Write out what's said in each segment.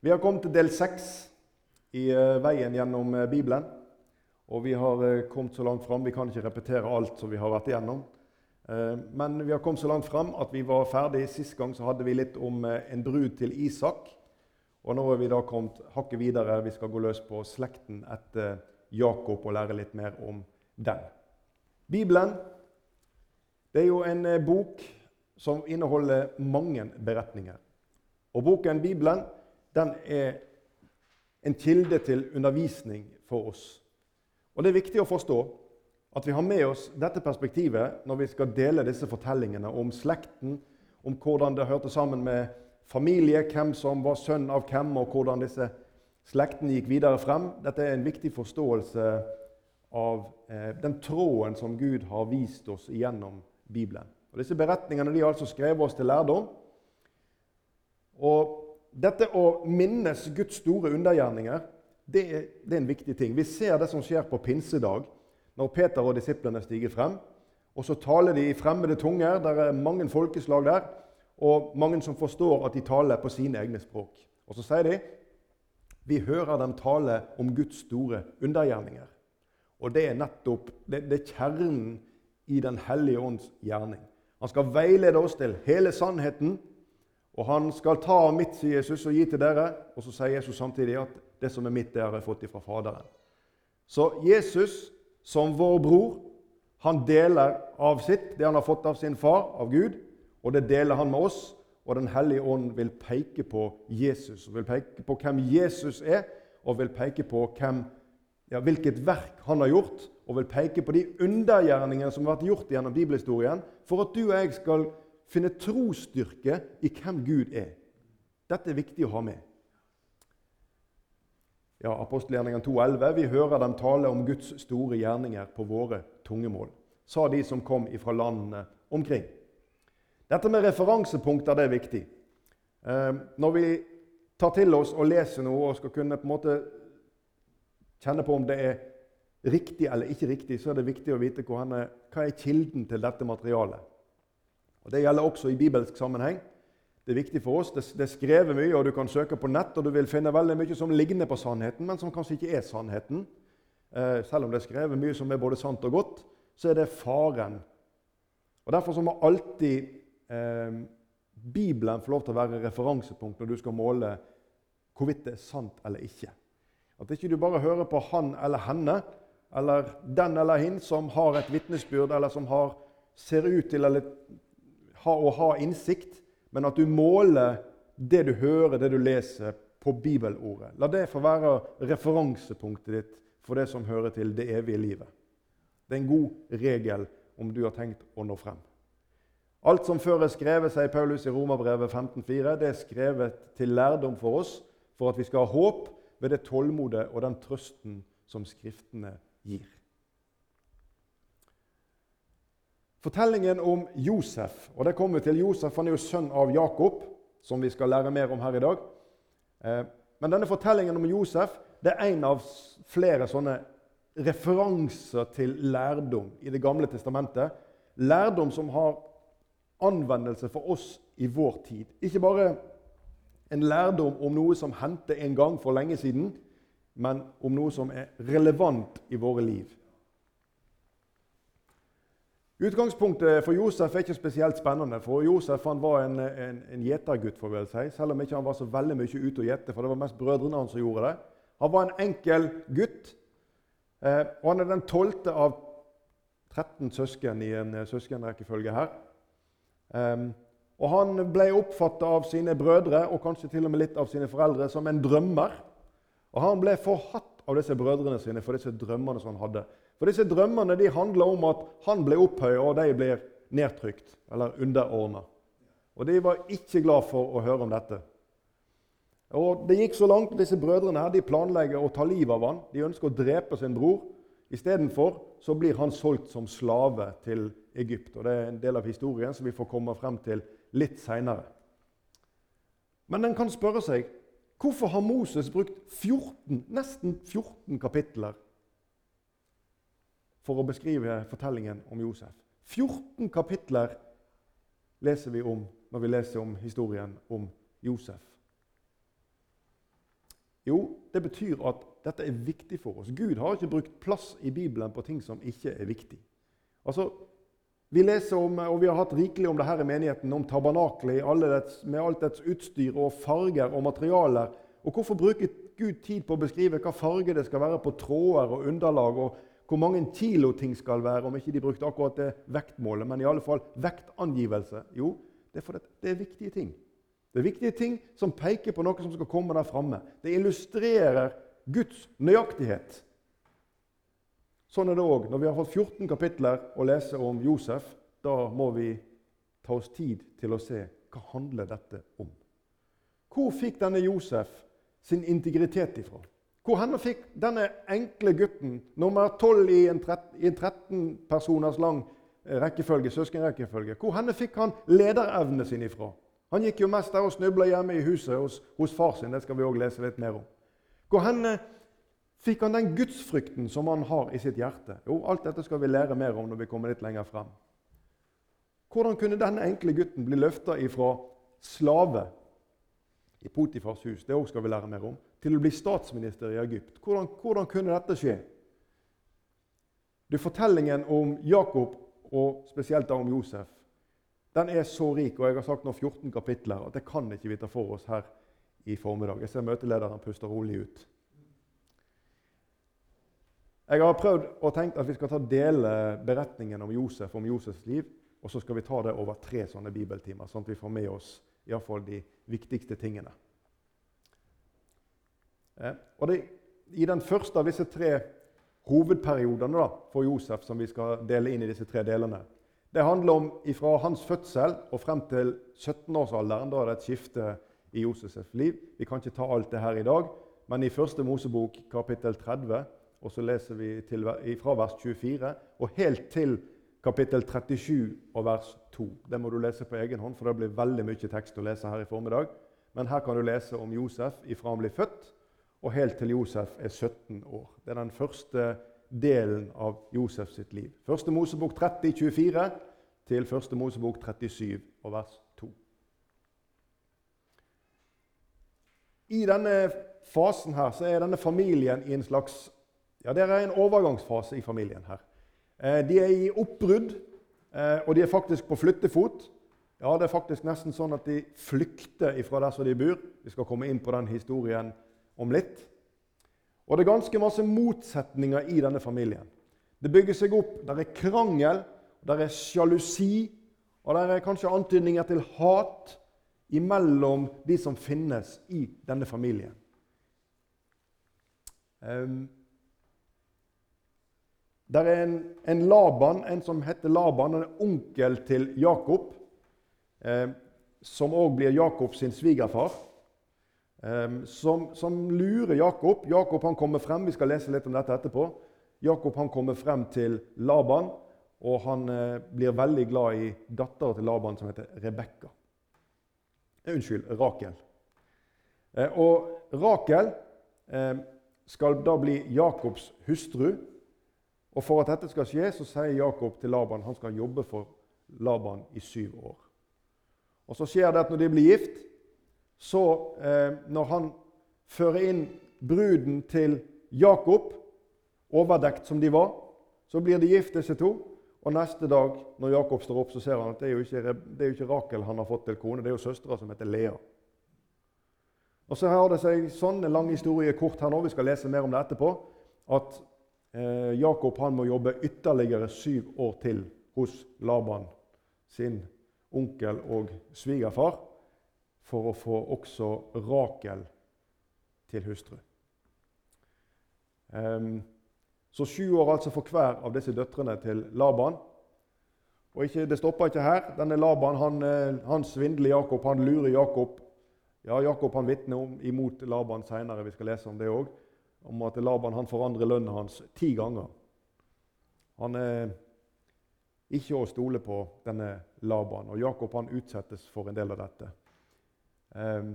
Vi har kommet til del seks i eh, veien gjennom eh, Bibelen. Og vi har eh, kommet så langt fram. Vi kan ikke repetere alt som vi har vært igjennom. Men vi har kommet så langt fram at vi var ferdig. Sist gang så hadde vi litt om en brud til Isak. Og nå er vi da kommet hakket videre. Vi skal gå løs på slekten etter Jakob og lære litt mer om den. Bibelen det er jo en bok som inneholder mange beretninger. Og boken Bibelen den er en kilde til undervisning for oss. Og Det er viktig å forstå at vi har med oss dette perspektivet når vi skal dele disse fortellingene om slekten, om hvordan det hørte sammen med familie, hvem som var sønn av hvem, og hvordan disse slektene gikk videre frem. Dette er en viktig forståelse av eh, den tråden som Gud har vist oss gjennom Bibelen. Og Disse beretningene de har altså skrevet oss til lærdom. Og dette å minnes Guds store undergjerninger det er, det er, en viktig ting. Vi ser det som skjer på pinsedag, når Peter og disiplene stiger frem. Og så taler de i fremmede tunger. Det er mange folkeslag der, og mange som forstår at de taler på sine egne språk. Og så sier de vi hører dem tale om Guds store undergjerninger. Og det er nettopp det, det er kjernen i Den hellige ånds gjerning. Han skal veilede oss til hele sannheten og han skal ta av mitt, sier Jesus, og gi til dere. Og så sier Jesus samtidig at det som er mitt, det har jeg fått ifra Faderen. Så Jesus, som vår bror, han deler av sitt, det han har fått av sin far, av Gud, og det deler han med oss. Og Den hellige ånd vil peke på Jesus, og vil peke på hvem Jesus er, og vil peke på hvem, ja, hvilket verk han har gjort, og vil peke på de undergjerningene som har vært gjort gjennom bibelhistorien, for at du og jeg skal finne trosstyrke i hvem Gud er. Dette er viktig å ha med. Ja, Apostelgjerningen 2,11.: Vi hører dem tale om Guds store gjerninger på våre tungemål, sa de som kom ifra landene omkring. Dette med referansepunkter det er viktig. Eh, når vi tar til oss og leser noe og skal kunne på en måte kjenne på om det er riktig eller ikke riktig, så er det viktig å vite hva er kilden til dette materialet. Og Det gjelder også i bibelsk sammenheng. Det er viktig for oss. Det, det er skrevet mye, og du kan søke på nett, og du vil finne veldig mye som ligner på sannheten, men som kanskje ikke er sannheten. Eh, selv om det er skrevet mye som er både sant og godt, så er det faren. Og Derfor så må alltid eh, Bibelen få lov til å være referansepunkt når du skal måle hvorvidt det er sant eller ikke. At ikke du bare hører på han eller henne, eller den eller hin som har et vitnesbyrd, eller som har, ser ut til eller ha, å ha innsikt, men at du måler det du hører, det du leser, på bibelordet. La det få være referansepunktet ditt for det som hører til det evige livet. Det er en god regel om du har tenkt å nå frem. Alt som før er skrevet, sier Paulus i Romerbrevet 15,4, det er skrevet til lærdom for oss, for at vi skal ha håp ved det tålmodet og den trøsten som Skriftene gir. Fortellingen om Josef. og det kommer vi til. Josef han er jo sønn av Jakob, som vi skal lære mer om her i dag. Eh, men denne fortellingen om Josef det er en av flere sånne referanser til lærdom i Det gamle testamentet. Lærdom som har anvendelse for oss i vår tid. Ikke bare en lærdom om noe som hendte en gang for lenge siden, men om noe som er relevant i våre liv. Utgangspunktet for Josef er ikke spesielt spennende. for Josef han var en, en, en gjetergutt, får vel si, selv om ikke han var så veldig mye ute og gjette. for det var mest brødrene hans som gjorde det. Han var en enkel gutt, eh, og han er den tolvte av 13 søsken i en eh, søskenrekkefølge her. Um, og Han ble oppfattet av sine brødre og kanskje til og med litt av sine foreldre som en drømmer. Og Han ble forhatt av disse brødrene sine for disse drømmene som han hadde. For disse drømmene de handla om at han ble opphøyet, og de ble nedtrykt eller underordna. Og de var ikke glad for å høre om dette. Og Det gikk så langt at disse brødrene her, de planlegger å ta livet av han. De ønsker å drepe sin bror. Istedenfor så blir han solgt som slave til Egypt. Og Det er en del av historien som vi får komme frem til litt seinere. Men en kan spørre seg hvorfor har Moses brukt 14, nesten 14 kapitler for å beskrive fortellingen om Josef. 14 kapitler leser vi om når vi leser om historien om Josef. Jo, det betyr at dette er viktig for oss. Gud har ikke brukt plass i Bibelen på ting som ikke er viktig. Altså, vi leser om, og vi har hatt rikelig om det her i menigheten, om tabernaklet med alt dets utstyr og farger og materialer. Og hvorfor bruker Gud tid på å beskrive hva farge det skal være på tråder og underlag, og hvor mange kilo ting skal være, om ikke de brukte akkurat det vektmålet, men i alle fall vektangivelse? Jo, det er fordi det er viktige ting. Det er viktige ting som peker på noe som skal komme der framme. Det illustrerer Guds nøyaktighet. Sånn er det òg. Når vi har fått 14 kapitler å lese om Josef, da må vi ta oss tid til å se hva handler dette om. Hvor fikk denne Josef sin integritet ifra? Hvor henne fikk denne enkle gutten, nummer 12 i en 13 personers lang eh, rekkefølge, søskenrekkefølge, hvor henne fikk han lederevnene sine ifra? Han gikk jo mest der og snubla hjemme i huset hos, hos far sin. Det skal vi også lese litt mer om. Hvor henne fikk han den gudsfrykten som han har i sitt hjerte? Jo, alt dette skal vi lære mer om når vi kommer litt lenger frem. Hvordan kunne denne enkle gutten bli løfta ifra slave i Potifars hus, det også skal vi lære mer om, til å bli statsminister i Egypt? Hvordan, hvordan kunne dette skje? Det Fortellingen om Jakob, og spesielt da om Josef, den er så rik, og jeg har sagt nå 14 kapitler, at det kan ikke vi ta for oss her i formiddag. Jeg ser møtelederen puster rolig ut. Jeg har prøvd og tenkt at vi skal ta dele beretningen om Josef om Josefs liv. Og så skal vi ta det over tre sånne bibeltimer, sånn at vi får med oss i fall de viktigste tingene. Eh, og det, I den første av disse tre hovedperiodene da, for Josef, som vi skal dele inn i disse tre delene, det handler om fra hans fødsel og frem til 17-årsalderen. Da er det et skifte i Josefs liv. Vi kan ikke ta alt det her i dag, men i første Mosebok kapittel 30, og så leser vi til, fra vers 24 og helt til kapittel 37 og vers 2. Det må du lese på egen hånd, for det blir veldig mye tekst å lese her i formiddag. Men her kan du lese om Josef ifra han blir født og helt til Josef er 17 år. Det er den første delen av Josef sitt liv. Første Mosebok 30, 24 til første Mosebok 37 og vers 2. I denne fasen her så er denne familien i en slags ja, Det er en overgangsfase i familien her. Eh, de er i oppbrudd, eh, og de er faktisk på flyttefot. Ja, Det er faktisk nesten sånn at de flykter ifra der som de bor. Vi skal komme inn på den historien om litt. Og det er ganske masse motsetninger i denne familien. Det bygger seg opp. Der er krangel, der er sjalusi, og der er kanskje antydninger til hat imellom de som finnes i denne familien. Um, der er en, en, Laban, en som heter Laban, en onkel til Jakob, eh, som òg blir Jakobs svigerfar som, som, lurer Jakob. Jakob han kommer frem, Vi skal lese litt om dette etterpå. Jakob han kommer frem til Laban, og han eh, blir veldig glad i dattera til Laban, som heter Rebekka. Eh, unnskyld, Rakel. Eh, og Rakel eh, skal da bli Jakobs hustru. Og For at dette skal skje, så sier Jakob til Laban han skal jobbe for Laban i syv år. Og Så skjer det at når de blir gift, så eh, når han fører inn bruden til Jakob, overdekt som de var, så blir de gift, disse to. Og neste dag når Jakob står opp, så ser han at det er jo ikke, er jo ikke Rakel han har fått til kone, det er jo søstera som heter Lea. Og Så har det seg sånn en lang historie kort her nå, vi skal lese mer om det etterpå, at Jakob han må jobbe ytterligere syv år til hos Laban, sin onkel og svigerfar for å få også Rakel til hustru. Så sju år altså for hver av disse døtrene til Laban. Og ikke, Det stopper ikke her. Denne Laban han, eh, han svindler Jakob, han lurer Jakob. Ja, Jakob han vitner imot Laban seinere, vi skal lese om det òg. Om at Laban han forandrer lønnen hans ti ganger. Han er ikke å stole på, denne Laban. Og Jakob han utsettes for en del av dette. Eh,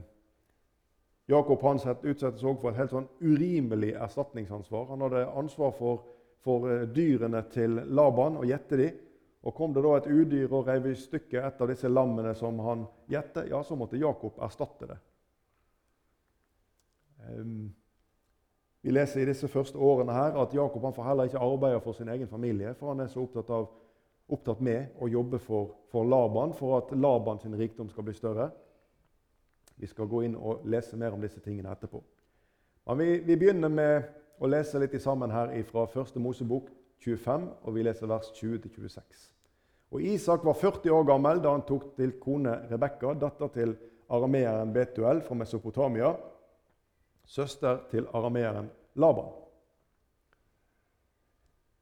Jakob han utsettes også for et helt sånn urimelig erstatningsansvar. Han hadde ansvar for, for eh, dyrene til Laban og gjette de. Og Kom det da et udyr og rev i stykker et av disse lammene som han gjette, ja, så måtte Jakob erstatte det. Um, Vi leser i disse første årene her at Jakob han får heller ikke arbeide for sin egen familie, for han er så opptatt, av, opptatt med å jobbe for, for, Laban, for at Laban sin rikdom skal bli større. Vi skal gå inn og lese mer om disse tingene etterpå. Men vi, vi begynner med å lese litt sammen her fra 1. Mosebok 25, og vi leser vers 20-26. Og Isak var 40 år gammel da han tok til kone Rebekka, datter til arameeren Betuel fra Mesopotamia søster til arameeren Laban.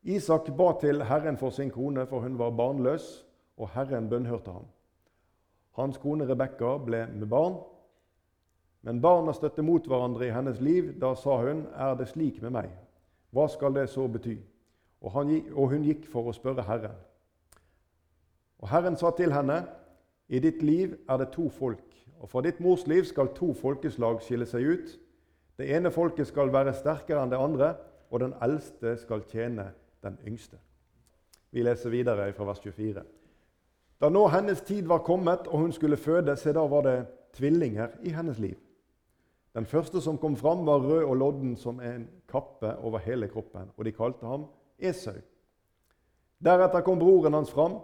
Isak ba til Herren for sin kone, for hun var barnløs, og Herren bønnhørte ham. Hans kone Rebekka ble med barn, men barna støtte mot hverandre i hennes liv. Da sa hun, 'Er det slik med meg?' Hva skal det så bety? Og, han, og hun gikk for å spørre Herren. Og Herren sa til henne, 'I ditt liv er det to folk, og fra ditt mors liv skal to folkeslag skille seg ut.' Det ene folket skal være sterkere enn det andre, og den eldste skal tjene den yngste. Vi leser videre fra vers 24. Da nå hennes tid var kommet og hun skulle føde, se da var det tvillinger i hennes liv. Den første som kom fram, var rød og lodden som en kappe over hele kroppen, og de kalte ham Esau. Deretter kom broren hans fram.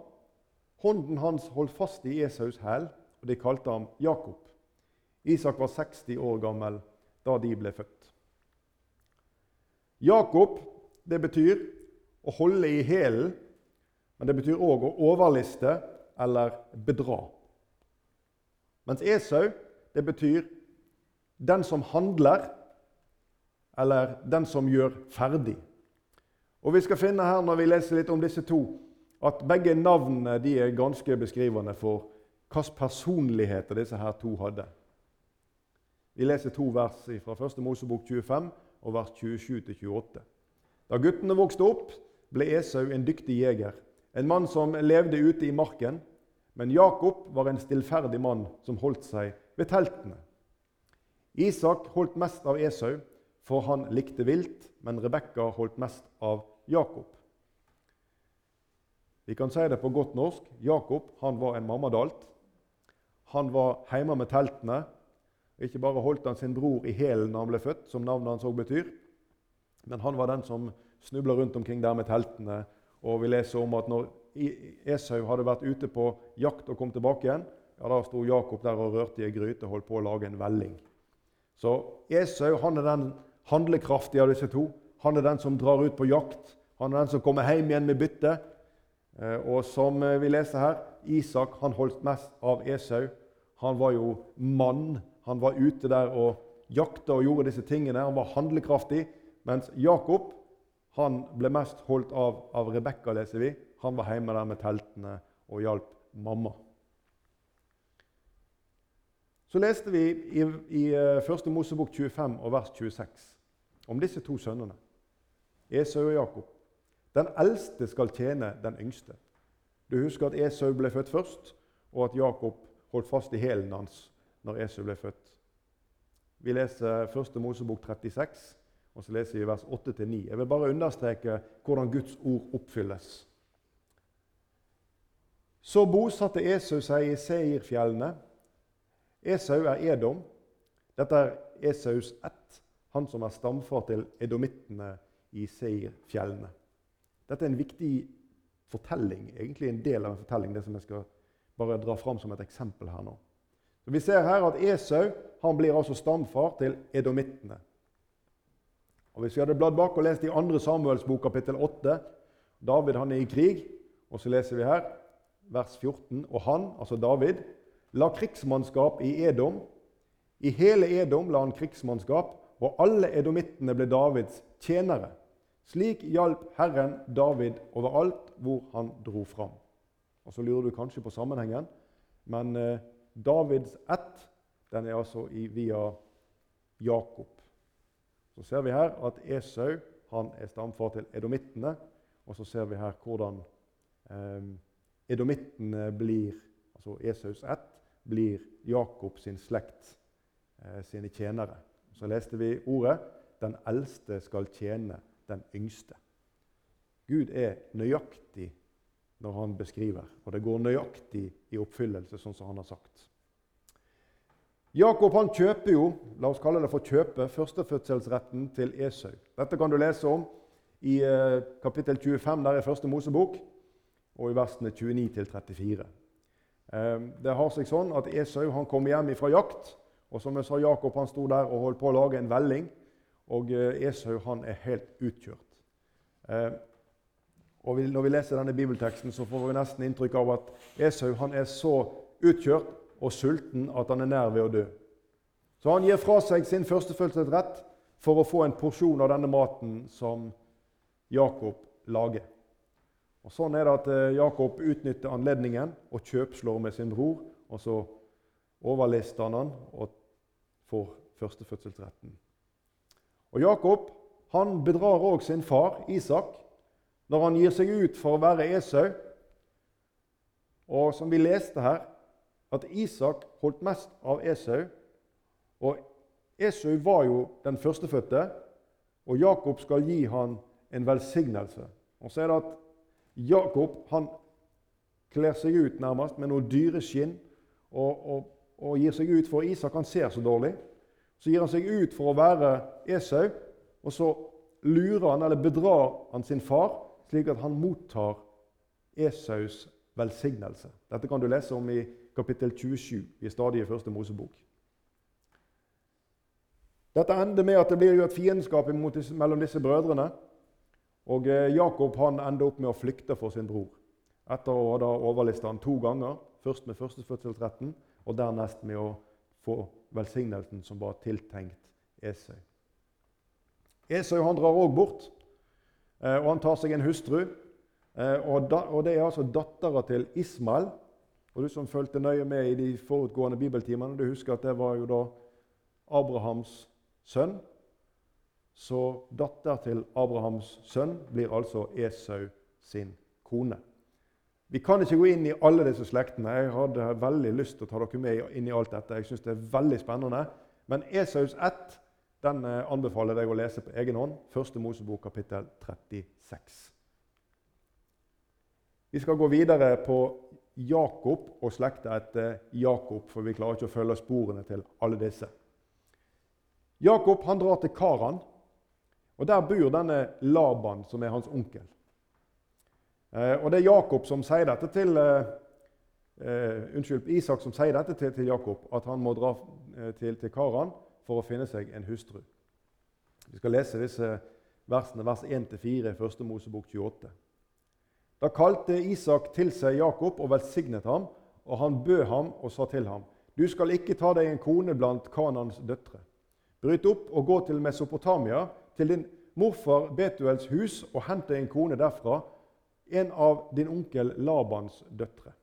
Hånden hans holdt fast i Esaus hæl, og de kalte ham Jakob. Isak var 60 år gammel da de ble født. Jakob det betyr å holde i hælen, men det betyr òg å overliste eller bedra. Mens Esau det betyr den som handler, eller den som gjør ferdig. Og Vi skal finne her når vi leser litt om disse to, at begge navnene er ganske beskrivende for hvilken personligheter disse her to hadde. Vi leser to vers fra 1. Mosebok 25 og vers 27-28. Da guttene vokste opp, ble Esau en dyktig jeger, en mann som levde ute i marken. Men Jakob var en stillferdig mann som holdt seg ved teltene. Isak holdt mest av Esau, for han likte vilt, men Rebekka holdt mest av Jakob. Vi kan si det på godt norsk. Jakob han var en mammadalt. Han var hjemme med teltene ikke bare holdt han sin bror i hælen da han ble født, som navnet hans òg betyr, men han var den som snubla rundt omkring der med teltene. Og vi leser om at når Esau hadde vært ute på jakt og kom tilbake igjen, ja, da sto Jakob der og rørte i ei gryte og holdt på å lage en velling. Så Esau han er den handlekraftige av disse to. Han er den som drar ut på jakt. Han er den som kommer hjem igjen med bytte. Eh, og som vi leser her, Isak han holdt mest av Esau. Han var jo mann han var ute der og jakta og gjorde disse tingene. Han var handlekraftig. Mens Jakob han ble mest holdt av av Rebekka, leser vi. Han var hjemme der med teltene og hjalp mamma. Så leste vi i, i 1. Eh, Mosebok 25 og vers 26 om disse to sønnene, Esau og Jakob. Den eldste skal tjene den yngste. Du husker at Esau ble født først, og at Jakob holdt fast i hælen hans når Esau ble født. Vi leser 1. Mosebok 36, og så leser vi vers 8-9. Jeg vil bare understreke hvordan Guds ord oppfylles. Så bosatte Esau seg i Seirfjellene. Esau er Edom. Dette er Esaus ett, han som er stamfar til edomittene i Seirfjellene. Dette er en viktig fortelling, egentlig en del av en fortelling, det som jeg skal bare dra fram som et eksempel her nå. Vi ser her at Esau han blir altså stamfar til edomittene. Og Hvis vi hadde bladd bak og lest i 2. Samuels bok kapittel 8 David han er i krig, og så leser vi her, vers 14. Og han, altså David, la krigsmannskap i Edom. I hele Edom la han krigsmannskap, og alle edomittene ble Davids tjenere. Slik hjalp Herren David overalt hvor han dro fram. Og Så lurer du kanskje på sammenhengen, men eh, Davids ett den er altså via Jakob. Så ser vi her at Esau han er stamfar til edomittene. Og så ser vi her hvordan eh, edomittene blir, altså Esaus ett, blir Jakob sin slekt eh, sine tjenere. Så leste vi ordet 'Den eldste skal tjene den yngste'. Gud er nøyaktig når han beskriver, og det går nøyaktig i oppfyllelse, sånn som han har sagt. Jakob han kjøper jo la oss kalle det for kjøpe, førstefødselsretten til Esau. Dette kan du lese om i eh, kapittel 25 der i første Mosebok, og i versene 29-34. Eh, det har seg sånn at Esau han kom hjem fra jakt, og som jeg sa, Jakob han sto der og holdt på å lage en velling. Og eh, Esau han er helt utkjørt. Og Når vi leser denne bibelteksten, så får vi nesten inntrykk av at Esau han er så utkjørt og sulten at han er nær ved å dø. Så han gir fra seg sin førstefødselsrett for å få en porsjon av denne maten som Jakob lager. Og Sånn er det at eh, Jakob utnytter anledningen og kjøpslår med sin bror. Og så overlister han han og får førstefødselsretten. Og Jakob han bedrar òg sin far Isak når han gir seg ut for å være Esau. Og som vi leste her, at Isak holdt mest av Esau. Og Esau var jo den førstefødte, og Jakob skal gi han en velsignelse. Og så er det at Jakob han kler seg ut nærmest med noe dyreskinn og, og, og gir seg ut for Isak han ser så dårlig. Så gir han seg ut for å være Esau, og så lurer han eller bedrar han sin far, slik at han mottar Esaus velsignelse. Dette kan du lese om i kapittel 27. i stadige første Mosebok. Dette ender med at det blir jo et fiendskap mellom disse brødrene. Og eh, Jakob han ender opp med å flykte for sin bror. Etter å ha overlista han to ganger, først med førstefødselsretten og dernest med å få velsignelsen som var tiltenkt Esau. Esau han drar òg bort, og han tar seg en hustru. Eh, og, Det er altså dattera til Ismael. Og Du som fulgte nøye med i de forutgående bibeltimene, du husker at det var jo da Abrahams sønn. Så datter til Abrahams sønn blir altså Esau sin kone. Vi kan ikke gå inn i alle disse slektene. Jeg hadde veldig lyst til å ta dere med inn i alt dette. Jeg synes det er veldig spennende. Men Esaus ett den eh, anbefaler jeg deg å lese på egen hånd. Første Mosebok, kapittel 36. Vi skal gå videre på Jakob og slekta etter Jakob, for vi klarer ikke å følge sporene til alle disse. Jakob han drar til Karan. Og Der bor denne Laban, som er hans onkel. Eh, og Det er Jakob som sier dette til eh, eh, unnskyld, Isak som sier dette til, til, Jakob, at han må dra eh, til, til, Karan for å finne seg en hustru. Vi skal lese disse versene, vers 1-4 i 1. Mosebok 28. Da kalte Isak til seg Jakob og velsignet ham, og han bød ham og sa til ham.: Du skal ikke ta deg en kone blant Kanans døtre. Bryt opp og gå til Mesopotamia, til din morfar Betuels hus, og hent deg en kone derfra, en av din onkel Labans døtre.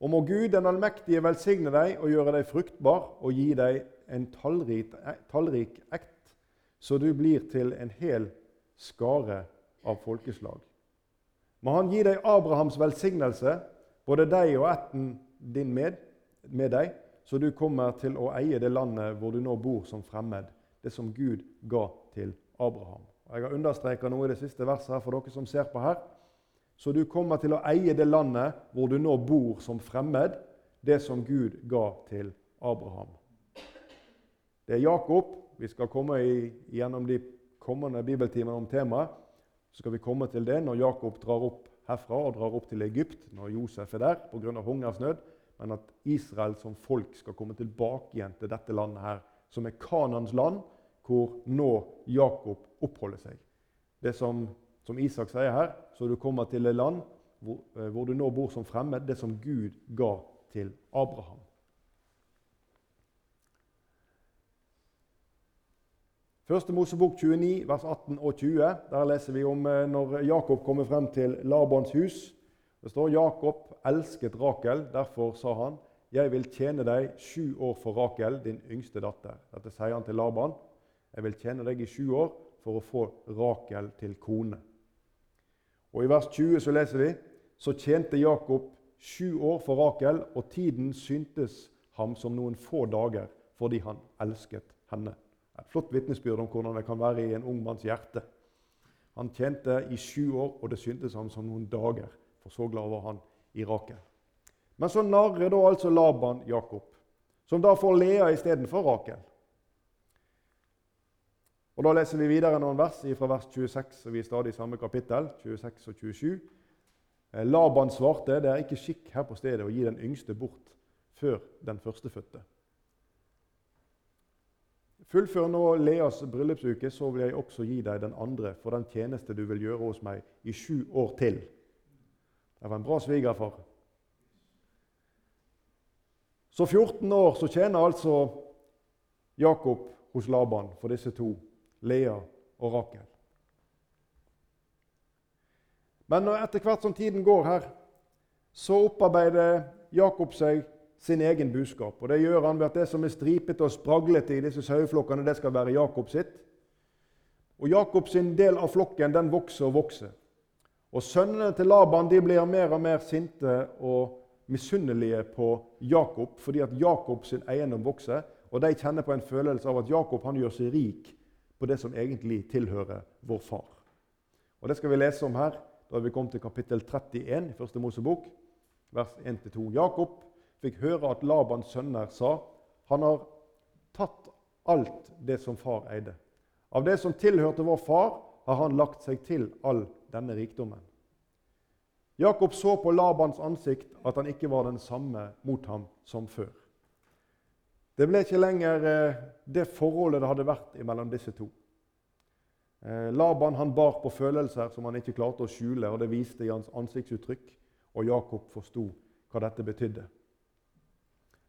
Og må Gud den allmektige velsigne deg og gjøre deg fruktbar og gi deg en tallrik, tallrik ekt, så du blir til en hel skare av folkeslag. Må Han gi deg Abrahams velsignelse, både deg og ætten din med, med deg, så du kommer til å eie det landet hvor du nå bor som fremmed, det som Gud ga til Abraham. Jeg har understreka noe i det siste verset her for dere som ser på her. Så du kommer til å eie det landet hvor du nå bor som fremmed, det som Gud ga til Abraham. Det er Jakob. Vi skal komme gjennom de kommende bibeltimene om temaet. Så skal vi komme til det når Jakob drar opp herfra og drar opp til Egypt, når Josef er der pga. hungersnød men at Israel som folk skal komme tilbake igjen til dette landet, her, som er Kanans land, hvor nå Jakob oppholder seg. Det som, som Isak sier her, så du kommer til et land hvor, eh, hvor, du nå bor som fremmed, det som Gud ga til Abraham. Første Mosebok 29, vers 18 og 20. Der leser vi om eh, når Jakob kommer frem til Labans hus. Det står Jakob elsket Rakel, derfor sa han, 'Jeg vil tjene deg sju år for Rakel, din yngste datter.' Dette sier han til Laban. 'Jeg vil tjene deg i sju år for å få Rakel til kone.' Og I vers 20 så leser vi så tjente Jakob sju år for Rakel, og tiden syntes ham som noen få dager fordi han elsket henne. Et flott vitnesbyrd om hvordan det kan være i en ung manns hjerte. Han tjente i sju år, og det syntes ham som noen dager for så glad var han i Rakel. Men så narrer da altså Laban Jakob. som da får Lea istedenfor Rakel. Og Da leser vi videre noen vers fra vers 26, og vi er stadig i samme kapittel. 26 og 27. Eh, Laban svarte, det er ikke skikk her på stedet å gi den yngste bort før den førstefødte. Fullfør nå Leas bryllupsuke, så vil jeg også gi deg den andre for den tjeneste du vil gjøre hos meg i sju år til. Det var en bra svigerfar. Så 14 år så tjener altså Jakob hos Laban for disse to, Lea og Rakel. Men etter hvert som tiden går her, så opparbeider Jakob seg sin egen buskap. Og Det gjør han ved at det som er stripete og spraglete i disse saueflokkene, det skal være Jakob sitt. Og Jakob sin del av flokken den vokser og vokser. Og Sønnene til Laban de blir mer og mer sinte og misunnelige på Jakob fordi at Jakob sin eiendom vokser. Og de kjenner på en følelse av at Jakob han gjør seg rik på det som egentlig tilhører vår far. Og Det skal vi lese om her. Da vi kommet til kapittel 31 i Første Mosebok, vers 1-2. Jakob fikk høre at Labans sønner sa han har tatt alt det som far eide. Av det som tilhørte vår far, har han lagt seg til all denne rikdommen. Jakob så på Labans ansikt at han ikke var den samme mot ham som før. Det ble ikke lenger eh, det forholdet det hadde vært mellom disse to. Eh, Laban han bar på følelser som han ikke klarte å skjule, og det viste i hans ansiktsuttrykk. Og Jakob forsto hva dette betydde.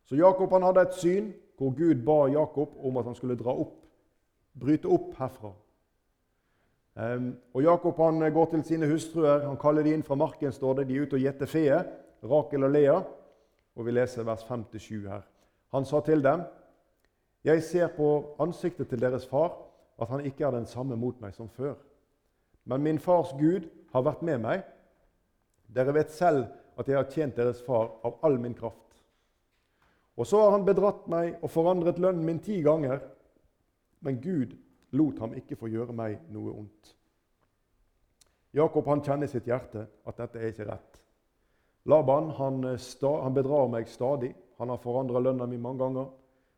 Så Jakob han hadde et syn hvor Gud ba Jakob om at han skulle dra opp, bryte opp herfra. Um, og Jakob han går til sine hustruer. Han kaller de inn fra marken. står det. De er ute og gjeter fe, Rakel og Lea. Og Vi leser vers 5-7 her. Han sa til dem, 'Jeg ser på ansiktet til deres far at han ikke er den samme mot meg som før.' 'Men min fars Gud har vært med meg.' 'Dere vet selv at jeg har tjent deres far av all min kraft.' Og så har han bedratt meg og forandret lønnen min ti ganger. Men Gud lot ham ikke få gjøre meg noe ondt. Jakob han kjenner sitt hjerte at dette er ikke rett. Laban han, sta, han bedrar meg stadig. Han har forandra lønna mi mange ganger.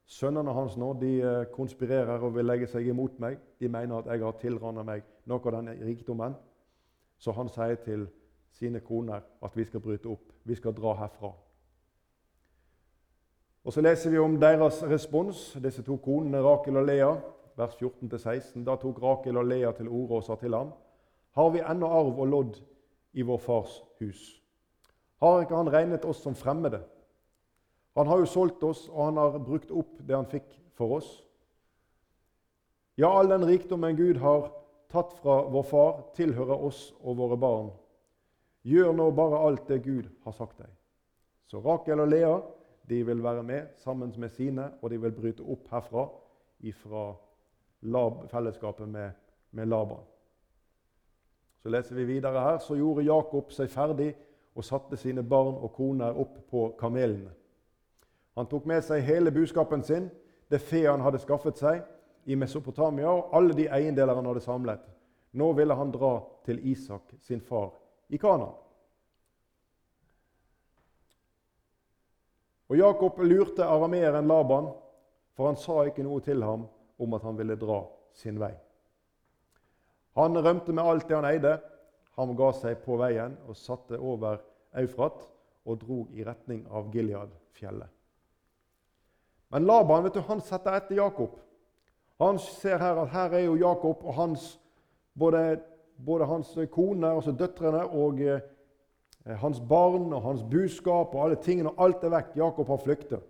Sønnene hans nå de eh, konspirerer og vil legge seg imot meg. De mener at jeg har tilrannet meg noe av denne rikdommen. Så han sier til sine koner at vi skal bryte opp. Vi skal dra herfra. Og Så leser vi om deres respons, disse to konene, Rakel og Lea, vers 14-16. Da tok Rakel og Lea til orde og sa til ham.: Har vi ennå arv og lodd i vår fars hus? Har ikke han regnet oss som fremmede? Han har jo solgt oss, og han har brukt opp det han fikk for oss. Ja, all den rikdommen Gud har tatt fra vår far, tilhører oss og våre barn. Gjør nå bare alt det Gud har sagt deg. Så Rakel og Lea de vil være med sammen med sine, og de vil bryte opp herfra fra fellesskapet med, med Laban. Så leser vi videre her. Så gjorde Jakob seg ferdig og satte sine barn og koner opp på kamelene. Han tok med seg hele buskapen sin, det fe han hadde skaffet seg i Mesopotamia, og alle de eiendeler han hadde samlet. Nå ville han dra til Isak, sin far, i Kanaan. Og Jakob lurte arameeren Laban, for han sa ikke noe til ham om at han ville dra sin vei. Han rømte med alt det han eide. Han ga seg på veien og satte over Eufrat og drog i retning av Gilead-fjellet. Men Laban vet du, han setter etter Jakob. Han ser her at her er jo Jakob og hans, både, både hans kone, altså døtrene, og eh, hans barn og hans buskap og alle tingene, og alt er vekk. Jakob har flyktet.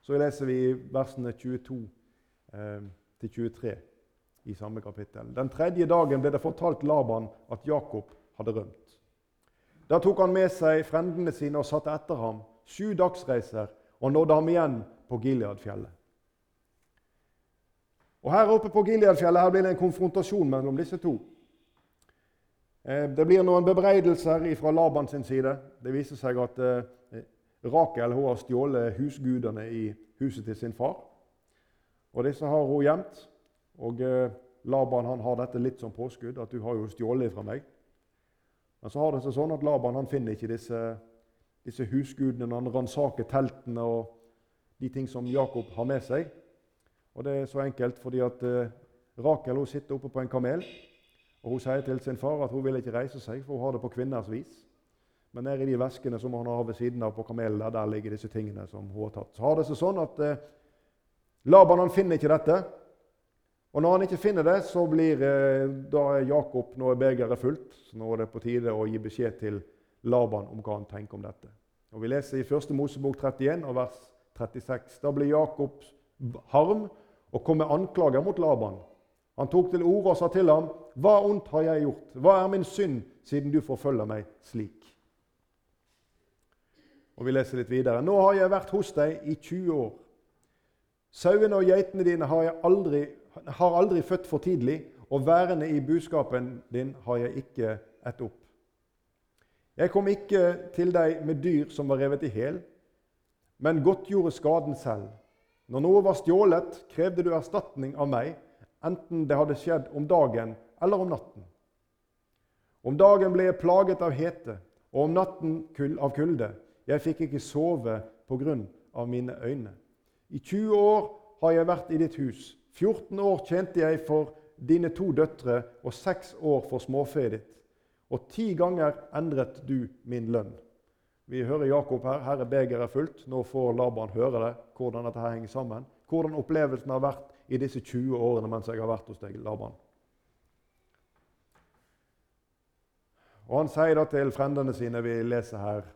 Så leser vi versene 22 eh, 23 i samme kapittel. Den tredje dagen ble det fortalt Laban at Jakob hadde rømt. Da tok han med seg frendene sine og satte etter ham sju dagsreiser og nådde ham igjen på Gileadfjellet. Og Her oppe på Gileadfjellet her blir det en konfrontasjon mellom disse to. Eh, det blir noen bebreidelser fra Laban sin side. Det viser seg at eh, Rakel har stjålet husgudene i huset til sin far. Og Disse har hun gjemt. Og eh, Laban han har dette litt som påskudd, at du har jo stjålet fra meg. Men så har det seg sånn at Laban han finner ikke disse, disse husgudene. Han ransaker teltene og de ting som Jakob har med seg. Og Det er så enkelt fordi at eh, Rakel hun sitter oppe på en kamel. og Hun sier til sin far at hun vil ikke reise seg, for hun har det på kvinners vis. Men nede i de veskene som hun har ved siden av på kamelen, der, der ligger disse tingene som hun har tatt. Så har det seg sånn at eh, Laban han finner ikke dette. Og når han ikke finner det, så blir eh, da Jakob nå er begeret fullt. Så nå er det på tide å gi beskjed til Laban om hva han tenker om dette. Og Vi leser i 1. Mosebok 31 og vers 36. Da blir Jakob harm og kom med anklager mot Laban. Han tok til orde og sa til ham, 'Hva ondt har jeg gjort? Hva er min synd, siden du forfølger meg slik?' Og Vi leser litt videre. 'Nå har jeg vært hos deg i 20 år.' 'Sauene og geitene dine har, jeg aldri, har aldri født for tidlig,' 'og værende i buskapen din har jeg ikke ett opp.' 'Jeg kom ikke til deg med dyr som var revet i hæl, men godtgjorde skaden selv.' Når noe var stjålet, krevde du erstatning av meg, enten det hadde skjedd om dagen eller om natten. Om dagen ble jeg plaget av hete, og om natten av kulde. Jeg fikk ikke sove på grunn av mine øyne. I 20 år har jeg vært i ditt hus. 14 år tjente jeg for dine to døtre og seks år for småfeet ditt. Og ti ganger endret du min lønn. Vi hører Jakob her. Her er begeret fullt. Nå får Laban høre det, hvordan dette her henger sammen. Hvordan opplevelsen har vært i disse 20 årene mens jeg har vært hos deg, Laban. Og Han sier da til frendene sine, vi leser her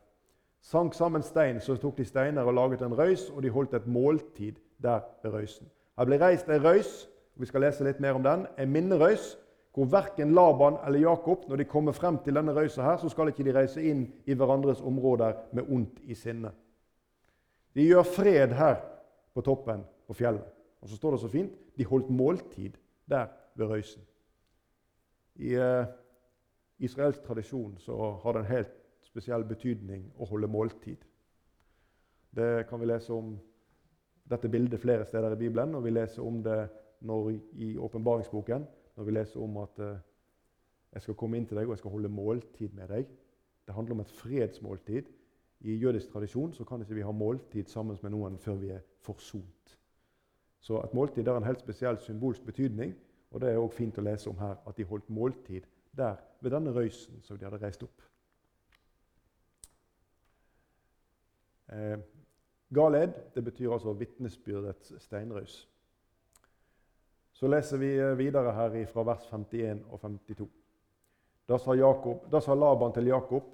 Sank sammen stein, så tok de steiner og laget en røys, og de holdt et måltid der ved røysen. Her ble reist ei røys, og vi skal lese litt mer om den, en minnerøys hvor verken Laban eller Jakob når de kommer frem til denne røysa, her, så skal ikke de reise inn i hverandres områder med ondt i sinne. De gjør fred her på toppen på fjellet. Og så står det så fint de holdt måltid der ved røysen. I eh, israelsk tradisjon så har det en helt spesiell betydning å holde måltid. Det kan vi lese om dette bildet flere steder i Bibelen, og vi leser om det når, i åpenbaringsboken når vi leser om at eh, jeg skal komme inn til deg og jeg skal holde måltid med deg. Det handler om et fredsmåltid. I jødisk tradisjon så kan ikke vi ha måltid sammen med noen før vi er forsont. Så et måltid har en helt spesiell symbolsk betydning. og Det er også fint å lese om her, at de holdt måltid der ved denne røysen som de hadde reist opp. Eh, Galed det betyr altså vitnesbyrdets steinrøys. Så leser vi eh, videre her fra vers 51 og 52. Da sa, Jakob, da sa Laban til Jakob.: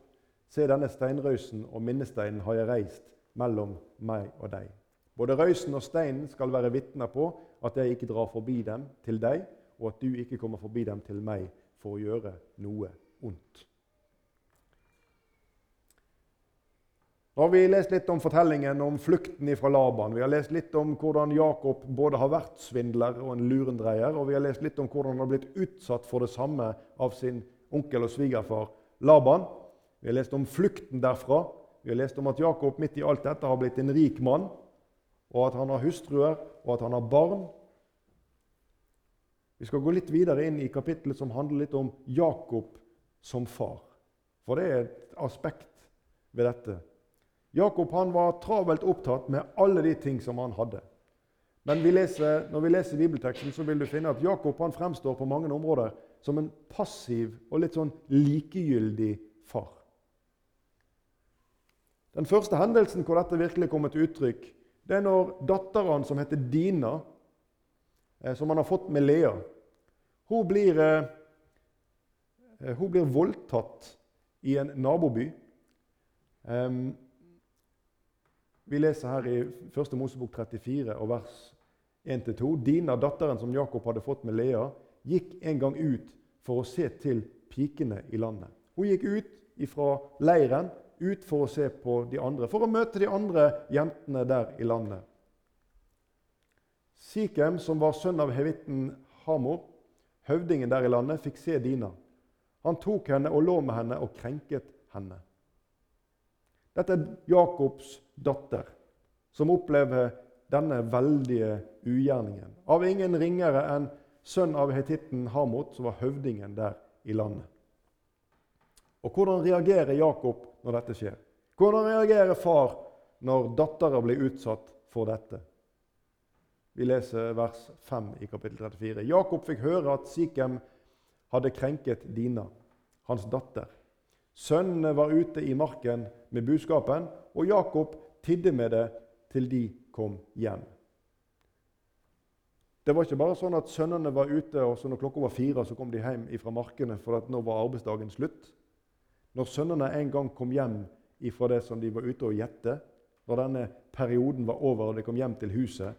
Se, denne steinrøysen og minnesteinen har jeg reist mellom meg og deg. Både røysen og steinen skal være vitner på at jeg ikke drar forbi dem til deg, og at du ikke kommer forbi dem til meg for å gjøre noe ondt. Nå har vi lest litt om fortellingen om flukten fra Laban. Vi har lest litt om hvordan Jakob både har vært svindler og en lurendreier. Og vi har lest litt om hvordan han har blitt utsatt for det samme av sin onkel og svigerfar Laban. Vi har lest om flukten derfra. Vi har lest om at Jakob midt i alt dette har blitt en rik mann, og at han har hustruer, og at han har barn. Vi skal gå litt videre inn i kapittelet som handler litt om Jakob som far. For det er et aspekt ved dette Jakob han var travelt opptatt med alle de ting som han hadde. Men vi leser, når vi leser bibelteksten, så vil du finne at Jakob han fremstår på mange områder som en passiv og litt sånn likegyldig far. Den første hendelsen hvor dette virkelig kommer til uttrykk, det er når datteren som heter Dina, eh, som han har fått med Lea, hun blir, eh, hun blir voldtatt i en naboby. Vi leser her i 1. Mosebok 34 og vers 1-2. Dina, datteren som Jakob hadde fått med Lea, gikk en gang ut for å se til pikene i landet. Hun gikk ut fra leiren ut for å se på de andre, for å møte de andre jentene der i landet. Sikhem, som var sønn av hevitten Hamor, høvdingen der i landet, fikk se Dina. Han tok henne og lå med henne og krenket henne. Dette er Jakobs datter, som opplever denne veldige ugjerningen. Av ingen ringere enn sønn av hetitten Hamot, som var høvdingen der i landet. Og Hvordan reagerer Jakob når dette skjer? Hvordan reagerer far når dattera blir utsatt for dette. Vi leser vers 5 i kapittel 34. Jakob fikk høre at Sikhem hadde krenket Dina, hans datter. Sønnene var ute i marken med buskapen, og Jakob tidde med det til de kom hjem. Det var ikke bare sånn at sønnene var ute, og så når klokka var fire, så kom de hjem fra markene, for nå var arbeidsdagen slutt. Når sønnene en gang kom hjem fra det som de var ute og gjette, når denne perioden var over og de kom hjem til huset,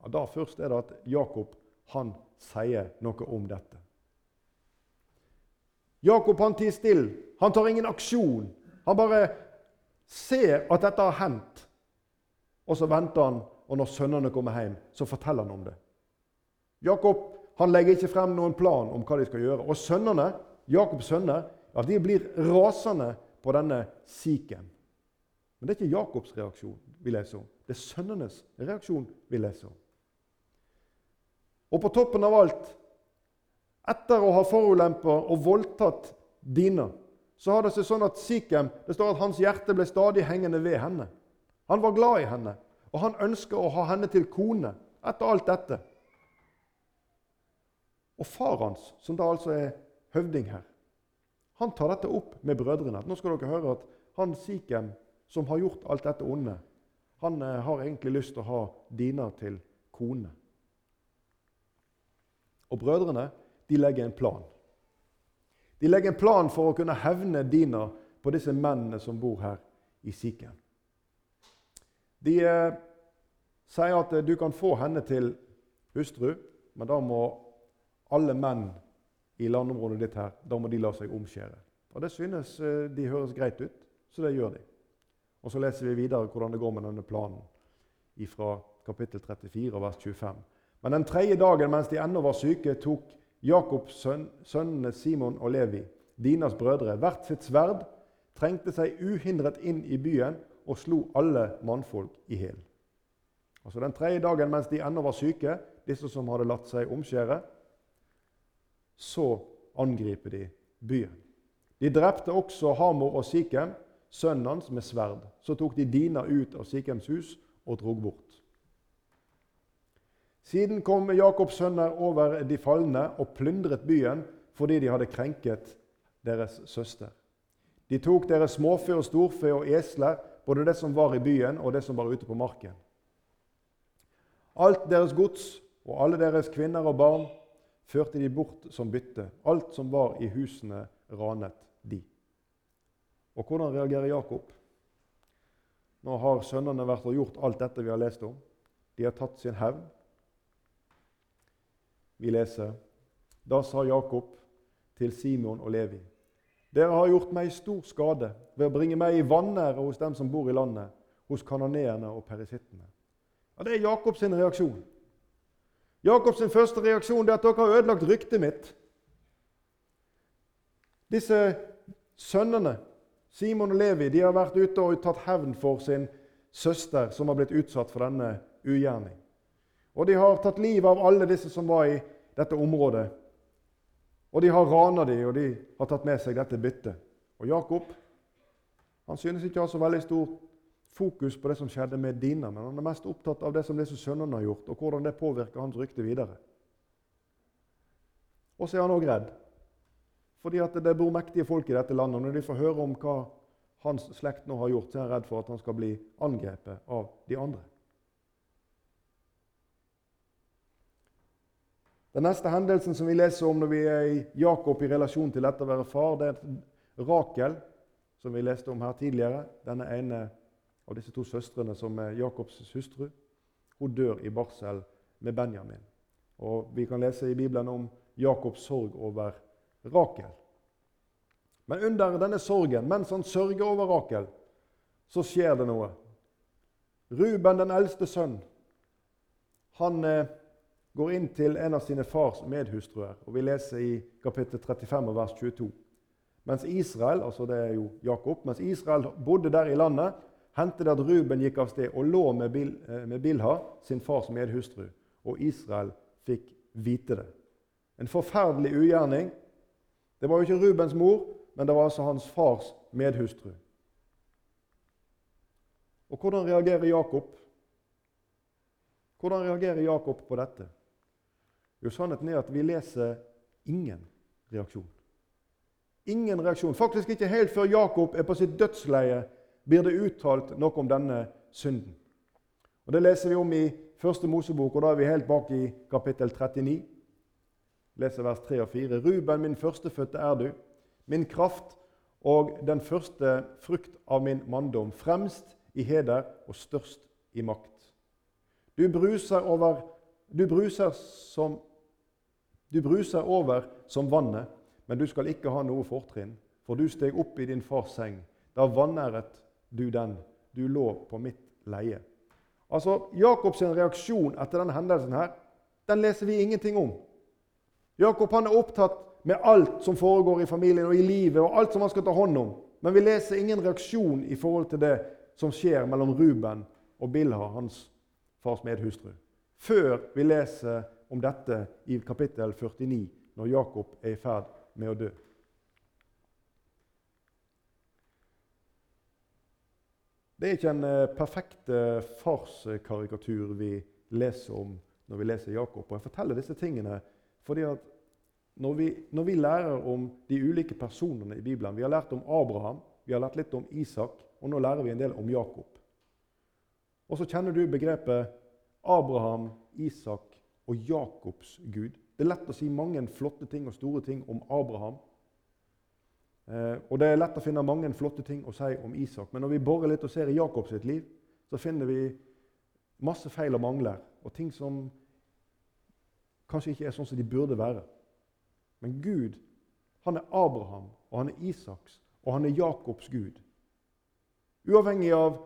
ja, da først er det at Jakob han sier noe om dette. Jakob han tier stille. Han tar ingen aksjon. Han bare ser at dette har hendt. Og så venter han, og når sønnene kommer hjem, så forteller han om det. Jakob han legger ikke frem noen plan om hva de skal gjøre. Og sønnene, Jakobs sønner ja, de blir rasende på denne siken. Men det er ikke Jakobs reaksjon vi leser om. Det er sønnenes reaksjon vi leser om. Og på toppen av alt, etter å ha forulempa og voldtatt Dina, så har det seg sånn at Sikhem, det står at hans hjerte ble stadig hengende ved henne. Han var glad i henne, og han ønska å ha henne til kone etter alt dette. Og far hans, som da altså er høvding her, han tar dette opp med brødrene. Nå skal dere høre at han Sikhem, som har gjort alt dette onde, han eh, har egentlig lyst til å ha Dina til kone. Og brødrene de legger en plan. De legger en plan for å kunne hevne Dina på disse mennene som bor her i Siken. De eh, sier at eh, du kan få henne til hustru, men da må alle menn i landområdet ditt her, da må de la seg omskjære. Og Det synes eh, de høres greit ut, så det gjør de. Og Så leser vi videre hvordan det går med denne planen fra kapittel 34, vers 25. Men den tredje dagen mens de ennå var syke, tok Jakobs sønn, sønnene Simon og Levi, Dinas brødre, hvert sitt sverd, trengte seg uhindret inn i byen og slo alle mannfolk i hjel. Altså den tredje dagen mens de ennå var syke, disse som hadde latt seg omskjære, så angriper de byen. De drepte også Hamor og Sikhem, sønnen hans, med sverd. Så tok de Dina ut av Sikhems hus og drog bort. Siden kom Jakobs sønner over de falne og plyndret byen fordi de hadde krenket deres søster. De tok deres småfe og storfe og esler, både det som var i byen og det som var ute på marken. Alt deres gods og alle deres kvinner og barn førte de bort som bytte. Alt som var i husene, ranet de. Og hvordan reagerer Jakob? Nå har sønnene vært og gjort alt dette vi har lest om. De har tatt sin hevn. Vi leser Da sa Jakob til Simon og Levi.: Dere har gjort meg stor skade ved å bringe meg i vanære hos dem som bor i landet, hos kanoneerne og perisittene. Ja, det er Jakobs reaksjon. Jakobs første reaksjon er at dere har ødelagt ryktet mitt. Disse sønnene, Simon og Levi, de har vært ute og tatt hevn for sin søster som har blitt utsatt for denne ugjerning. Og de har tatt livet av alle disse som var i dette området. Og de har rana dem, og de har tatt med seg dette byttet. Og Jakob han synes ikke å ha så veldig stor fokus på det som skjedde med Dina, men han er mest opptatt av det som disse sønnene har gjort, og hvordan det påvirker hans rykte videre. Og så er han òg redd, fordi at det bor mektige folk i dette landet. og Når de får høre om hva hans slekt nå har gjort, så er han redd for at han skal bli angrepet av de andre. Den neste hendelsen som vi leser om når vi er i Jakob i relasjon til dette å være far, det er Rakel, som vi leste om her tidligere. Denne ene av disse to søstrene som er Jakobs hustru. Hun dør i barsel med Benjamin. Og Vi kan lese i Bibelen om Jakobs sorg over Rakel. Men under denne sorgen, mens han sørger over Rakel, så skjer det noe. Ruben, den eldste sønn, han eh, går inn til en av sine fars medhustruer. og Vi leser i kapittel 35 vers 22. Mens Israel, altså det er jo Jakob, mens Israel bodde der i landet, hendte det at Ruben gikk av sted og lå med, Bil, eh, med Bilha, sin fars medhustru, og Israel fikk vite det. En forferdelig ugjerning. Det var jo ikke Rubens mor, men det var altså hans fars medhustru. Og hvordan reagerer Jakob? Hvordan reagerer Jakob på dette? Jo, Sannheten er at vi leser ingen reaksjon. Ingen reaksjon. Faktisk ikke helt før Jakob er på sitt dødsleie, blir det uttalt noe om denne synden. Og Det leser vi om i Første Mosebok, og da er vi helt bak i kapittel 39. Leser vers 3 og 4. Ruben, min førstefødte er du, min kraft og den første frukt av min manndom, fremst i heder og størst i makt. Du bruser over, du bruser som, du bruser over som vannet, men du skal ikke ha noe fortrinn, for du steg opp i din fars seng. Da vanæret du den, du lå på mitt leie. Altså, Jakobs reaksjon etter denne hendelsen her, den leser vi ingenting om. Jakob han er opptatt med alt som foregår i familien og i livet, og alt som han skal ta hånd om. Men vi leser ingen reaksjon i forhold til det som skjer mellom Ruben og Bilha, hans fars medhustru, før vi leser om dette i kapittel 49, når Jakob er i ferd med å dø. Det er ikke en eh, perfekt eh, farskarikatur vi leser om når vi leser Jakob. Og jeg forteller disse tingene fordi at når vi, når vi, lærer om de ulike personene i Bibelen Vi har lært om Abraham, vi har lært litt om Isak, og nå lærer vi en del om Jakob. Og så kjenner du begrepet Abraham, Isak og Jakobs Gud. Det er lett å si mange flotte ting og store ting om Abraham. Eh, og det er lett å finne mange flotte ting å si om Isak. Men når vi borer litt og ser i Jakobs liv, så finner vi masse feil og mangler, og ting som kanskje ikke er sånn som de burde være. Men Gud, han er Abraham, og han er Isaks, og han er Jakobs Gud. Uavhengig av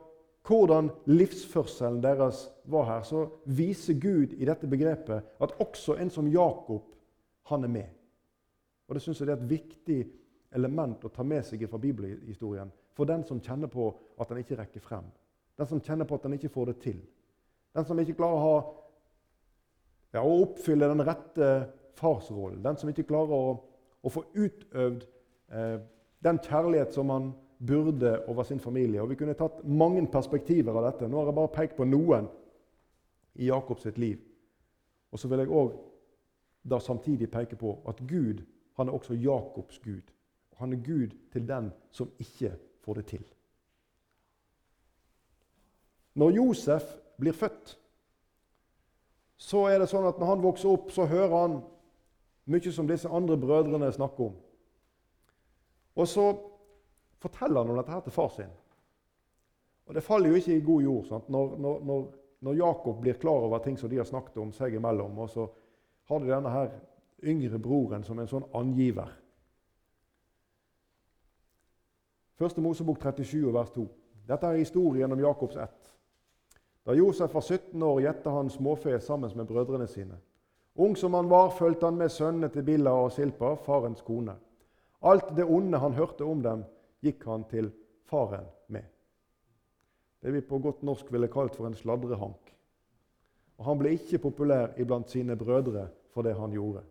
hvordan livsførselen deres var her, så viser Gud i dette begrepet at også en som Jakob, han er med. Og Det syns jeg det er et viktig element å ta med seg fra bibelhistorien for den som kjenner på at han ikke rekker frem. Den som kjenner på at han ikke får det til. Den som ikke klarer å, ha, ja, å oppfylle den rette farsrollen. Den som ikke klarer å, å få utøvd eh, den kjærlighet som han burde over sin familie. Og Vi kunne tatt mange perspektiver av dette. Nå har jeg bare pekt på noen i Jakobs liv. Og så vil jeg òg samtidig peke på at Gud han er også Jakobs Gud. Han er Gud til den som ikke får det til. Når Josef blir født, så er det sånn at når han vokser opp, så hører han mye som disse andre brødrene snakker om. Og så forteller han om dette her til far sin. Og Det faller jo ikke i god jord sant? Når, når, når, Jakob blir klar over ting som de har snakket om seg imellom, og så har de denne her yngre broren som en sånn angiver. Første Mosebok 37, vers 2. Dette er historien om Jakobs ett. Da Josef var 17 år, gjette han småfe sammen med brødrene sine. Ung som han var, fulgte han med sønnene til Billa og Silpa, farens kone. Alt det onde han hørte om dem, gikk han til faren med. Det vi på godt norsk ville kalt for en sladrehank. Og Han ble ikke populær iblant sine brødre for det han gjorde.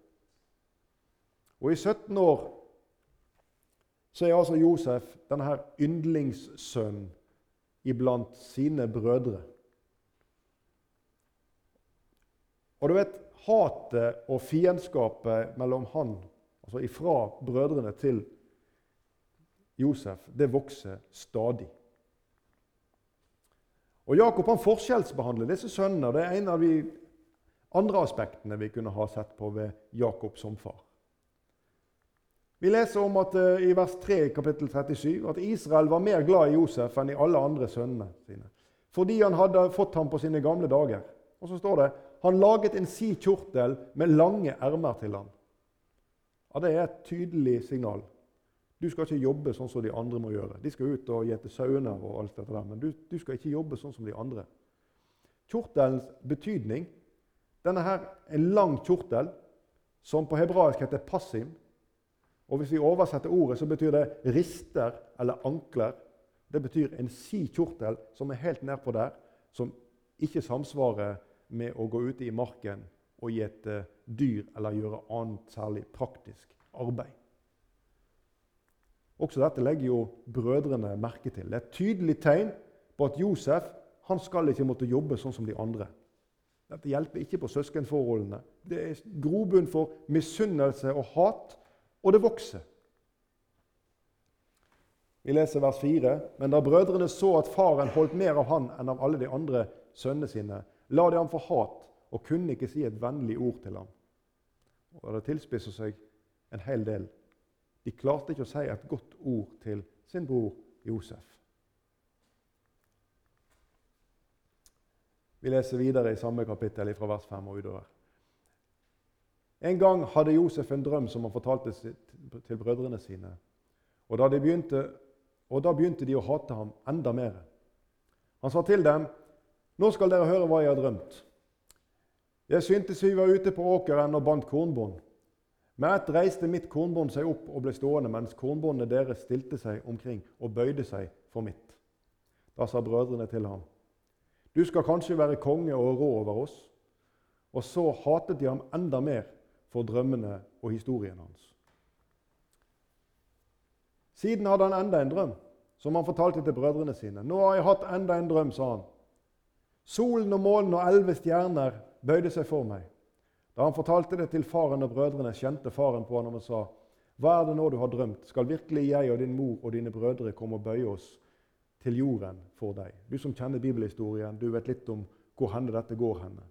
Og I 17 år så er altså Josef denne yndlingssønnen iblant sine brødre. Og du vet, hatet og fiendskapet mellom han, altså ifra brødrene til Josef, det vokser stadig. Og Jakob han forskjellsbehandler disse sønnene. Det er en av de andre aspektene vi kunne ha sett på ved Jakob som far. Vi leser om at uh, i vers 3 i kapittel 37 at Israel var mer glad i Josef enn i alle andre sønnene sine, fordi han hadde fått ham på sine gamle dager. Og så står det han laget en si kjortel med lange ermer til ham. Ja, Det er et tydelig signal. Du skal ikke jobbe sånn som de andre må gjøre. De skal ut og gjete sauner og alt dette der, men du, du, skal ikke jobbe sånn som de andre. Kjortelens betydning Denne her er en lang kjortel som på hebraisk heter passim. Og Hvis vi oversetter ordet, så betyr det rister eller ankler. Det betyr en si kjortel som er helt nedpå der, som ikke samsvarer med å gå ute i marken og gjete dyr eller gjøre annet særlig praktisk arbeid. Også dette legger jo brødrene merke til. Det er et tydelig tegn på at Josef han skal ikke måtte jobbe sånn som de andre. Dette hjelper ikke på søskenforholdene. Det er grobunn for misunnelse og hat, og det vokser. Vi leser vers 4.: Men da brødrene så at faren holdt mer av han enn av alle de andre sønnene sine, la de ham for hat og kunne ikke si et vennlig ord til ham. Og Det tilspisser seg en hel del. De klarte ikke å si et godt ord til sin bror Josef. Vi leser videre i samme kapittel fra vers 5 og utover. En gang hadde Josef en drøm som han fortalte til brødrene sine. Og da, begynte, og da begynte de å hate ham enda mer. Han sa til dem, 'Nå skal dere høre hva jeg har drømt.' Jeg syntes vi var ute på åkeren og bandt kornbånd. Med ett reiste mitt kornbånd seg opp og ble stående, mens kornbåndet deres stilte seg omkring og bøyde seg for mitt. Da sa brødrene til ham, Du skal kanskje være konge og rå over oss. Og så hatet de ham enda mer for drømmene og historien hans. Siden hadde han enda en drøm, som han fortalte til brødrene sine. Nå har jeg hatt enda en drøm, sa han. Solen og månen og elleve stjerner bøyde seg for meg. Da han fortalte det til faren og brødrene, kjente faren på ham og sa, Hva er det nå du har drømt? Skal virkelig jeg og din mor og dine brødre komme og bøye oss til jorden for deg? Du som kjenner bibelhistorien, du vet litt om hvor henne dette går henne.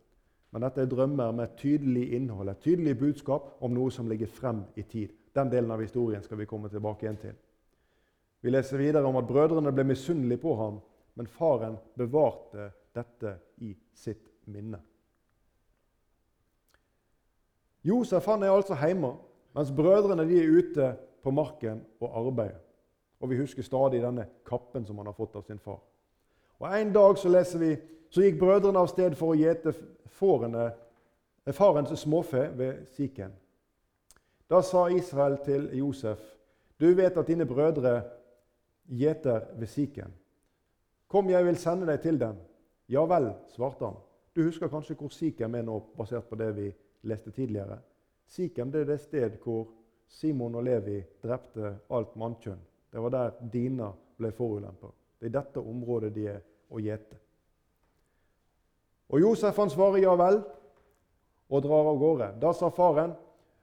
Men dette er drømmer med tydelig innhold, et tydelig budskap om noe som ligger frem i tid. Den delen av historien skal vi komme tilbake igjen til. Vi leser videre om at brødrene ble misunnelige på ham, men faren bevarte dette i sitt minne. Josef han er altså hjemme, mens brødrene de er ute på marken og arbeider. Og Vi husker stadig denne kappen som han har fått av sin far. Og En dag så leser vi, så gikk brødrene av sted for å gjete forene, eh, farens småfe ved Siken. Da sa Israel til Josef, 'Du vet at dine brødre gjeter ved Siken.' 'Kom, jeg vil sende deg til dem.' 'Ja vel', svarte han. Du husker kanskje hvor Sikem er nå, basert på det vi leste tidligere. Sikhem det er det sted hvor Simon og Levi drepte alt mannkjønn. Det var der Dina ble forulempa. Det er dette området de er å gjete. Og Josef han svarer ja vel og drar av gårde. Da sa faren,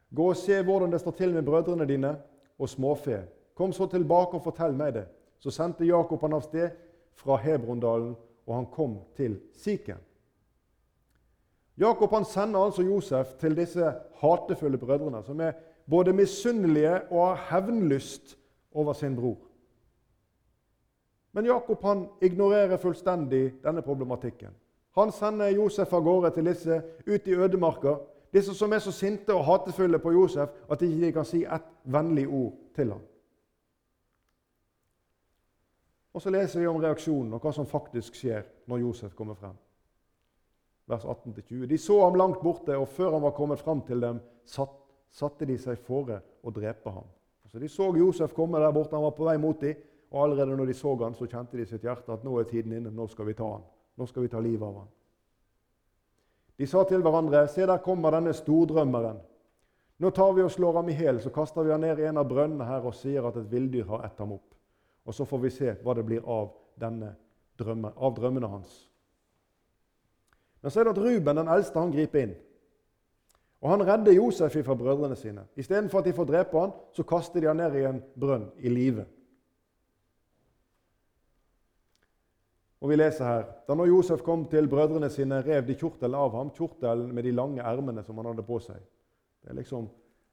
gå og se hvordan det står til med brødrene dine og småfe. Kom så tilbake og fortell meg det. Så sendte Jakob han av sted fra Hebrondalen, og han kom til Siken. Jakob han sender altså Josef til disse hatefulle brødrene, som er både misunnelige og har hevnlyst over sin bror. Men Jakob han ignorerer fullstendig denne problematikken. Han sender Josef av gårde til disse ut i ødemarka, disse som er så sinte og hatefulle på Josef at de ikke kan si ett vennlig ord til ham. Og Så leser vi om reaksjonen og hva som faktisk skjer når Josef kommer frem vers 18-20. De så ham langt borte, og før han var kommet fram til dem, satt, satte de seg fore å drepe ham. Så De så Josef komme der borte, han var på vei mot dem. Og allerede når de så ham, så kjente de i sitt hjerte at nå er tiden inne, nå skal vi ta ham. Nå skal vi ta livet av ham. De sa til hverandre, se der kommer denne stordrømmeren. Nå tar vi og slår ham i hjel, så kaster vi ham ned i en av brønnene her og sier at et villdyr har ett ham opp. Og så får vi se hva det blir av, denne drømme, av drømmene hans. Men så er det at Ruben, den eldste, han griper inn. Og Han redder Josef fra brødrene sine. Istedenfor at de får drepe han, så kaster de han ned i en brønn i live. Og vi leser her, Da når Josef kom til brødrene sine, rev de kjortelen av ham, kjortelen med de lange ermene som han hadde på seg. Det er liksom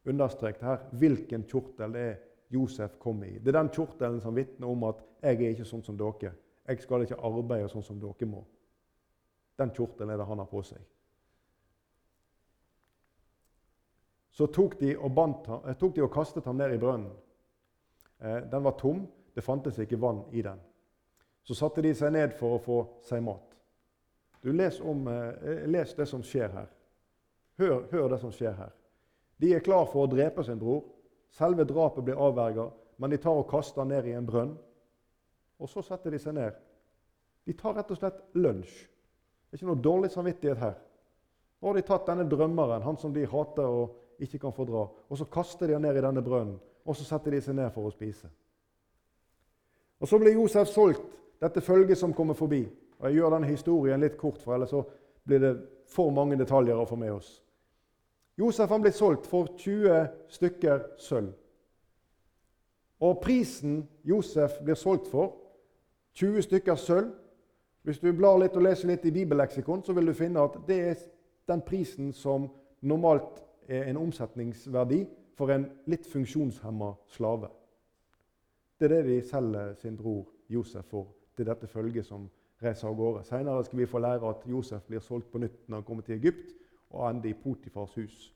understreket her hvilken kjortel det er Josef kom i. Det er den kjortelen som vitner om at 'jeg er ikke sånn som dere'. 'Jeg skal ikke arbeide sånn som dere må'. Den kjortelen er det han har på seg. Så tok de og, bandt, eh, tok de og kastet ham ned i brønnen. Eh, den var tom, det fantes ikke vann i den. Så satte de seg ned for å få seg mat. Du Les, om, eh, les det som skjer her. Hør, hør, det som skjer her. De er klar for å drepe sin bror. Selve drapet blir avverga, men de tar og kaster ned i en brønn. Og så setter de seg ned. De tar rett og slett lunsj. Det er ikke noe dårlig samvittighet her. Nå har de tatt denne drømmeren, han som de hater og ikke kan fordra, og så kaster de han ned i denne brønnen, og så setter de seg ned for å spise. Og Så blir Josef solgt, dette følget som kommer forbi. Og Jeg gjør denne historien litt kort, for ellers så blir det for mange detaljer å få med oss. Josef han blir solgt for 20 stykker sølv. Og prisen Josef blir solgt for, 20 stykker sølv Hvis du blar litt og leser litt i bibelleksikon, så vil du finne at det er den prisen som normalt er en omsetningsverdi for en litt funksjonshemma slave. Det er det de selger sin bror Josef for til dette følget som reiser av gårde. Senere skal vi få lære at Josef blir solgt på nytt når han kommer til Egypt og ender i Potifars hus.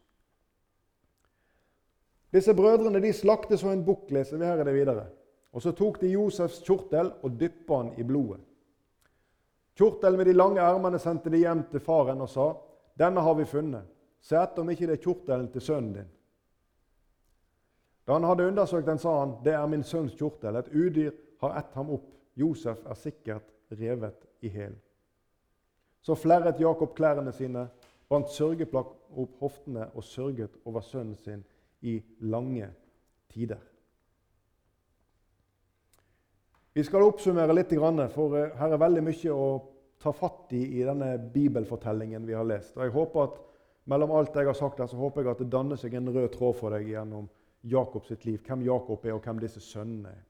Disse brødrene de slaktet så en bukk, leser vi her er det videre. Og Så tok de Josefs kjortel og dyppa han i blodet. Kjortelen med de lange ermene sendte de hjem til faren og sa, 'Denne har vi funnet. Se etter om ikke det er kjortelen til sønnen din.' Da han hadde undersøkt den, sa han, 'Det er min sønns kjortel. Et udyr har ett ham opp. Josef er sikkert revet i hæl.' Så flerret Jakob klærne sine, bandt sørgeplagg opp hoftene og sørget over sønnen sin i lange tider. Vi skal oppsummere litt, for eh, her er veldig mye å ta fatt i i denne bibelfortellingen vi har lest. Og jeg håper at Mellom alt jeg har sagt her, så håper jeg at det danner seg en rød tråd for deg gjennom Jakobs liv. Hvem Jakob er, og hvem disse sønnene er.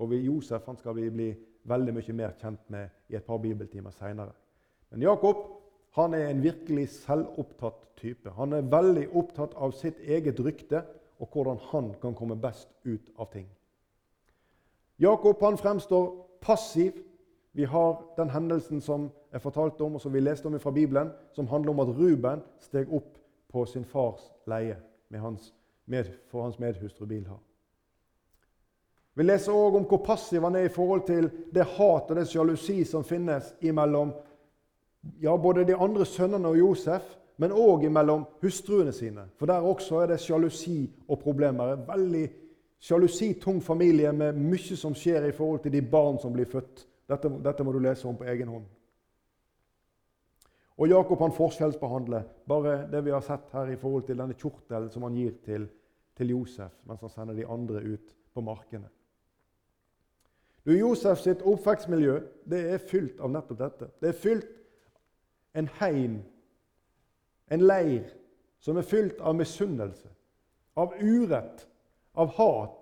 Og Josef han skal vi bli veldig mye mer kjent med i et par bibeltimer seinere. Men Jakob han er en virkelig selvopptatt type. Han er veldig opptatt av sitt eget rykte og hvordan han kan komme best ut av ting. Jakob han fremstår passiv. Vi har den hendelsen som er fortalt om, og som vi leste om fra Bibelen, som handler om at Ruben steg opp på sin fars leie hans med, for hans medhustru Bilha. Vi leser òg om hvor passiv han er i forhold til det hat og det sjalusi som finnes imellom ja, både de andre sønnene og Josef, men òg mellom hustruene sine. For der også er det sjalusi og problemer. En veldig sjalusitung familie med mye som skjer i forhold til de barn som blir født. Dette, dette må du lese om på egen hånd. Og Jakob han forskjellsbehandler bare det vi har sett her i forhold til denne kjortelen som han gir til, til Josef, mens han sender de andre ut på markene. Du, Josef sitt oppvekstmiljø det er fylt av nettopp dette. Det er fylt en heim, en leir, som er fylt av misunnelse, av urett, av hat,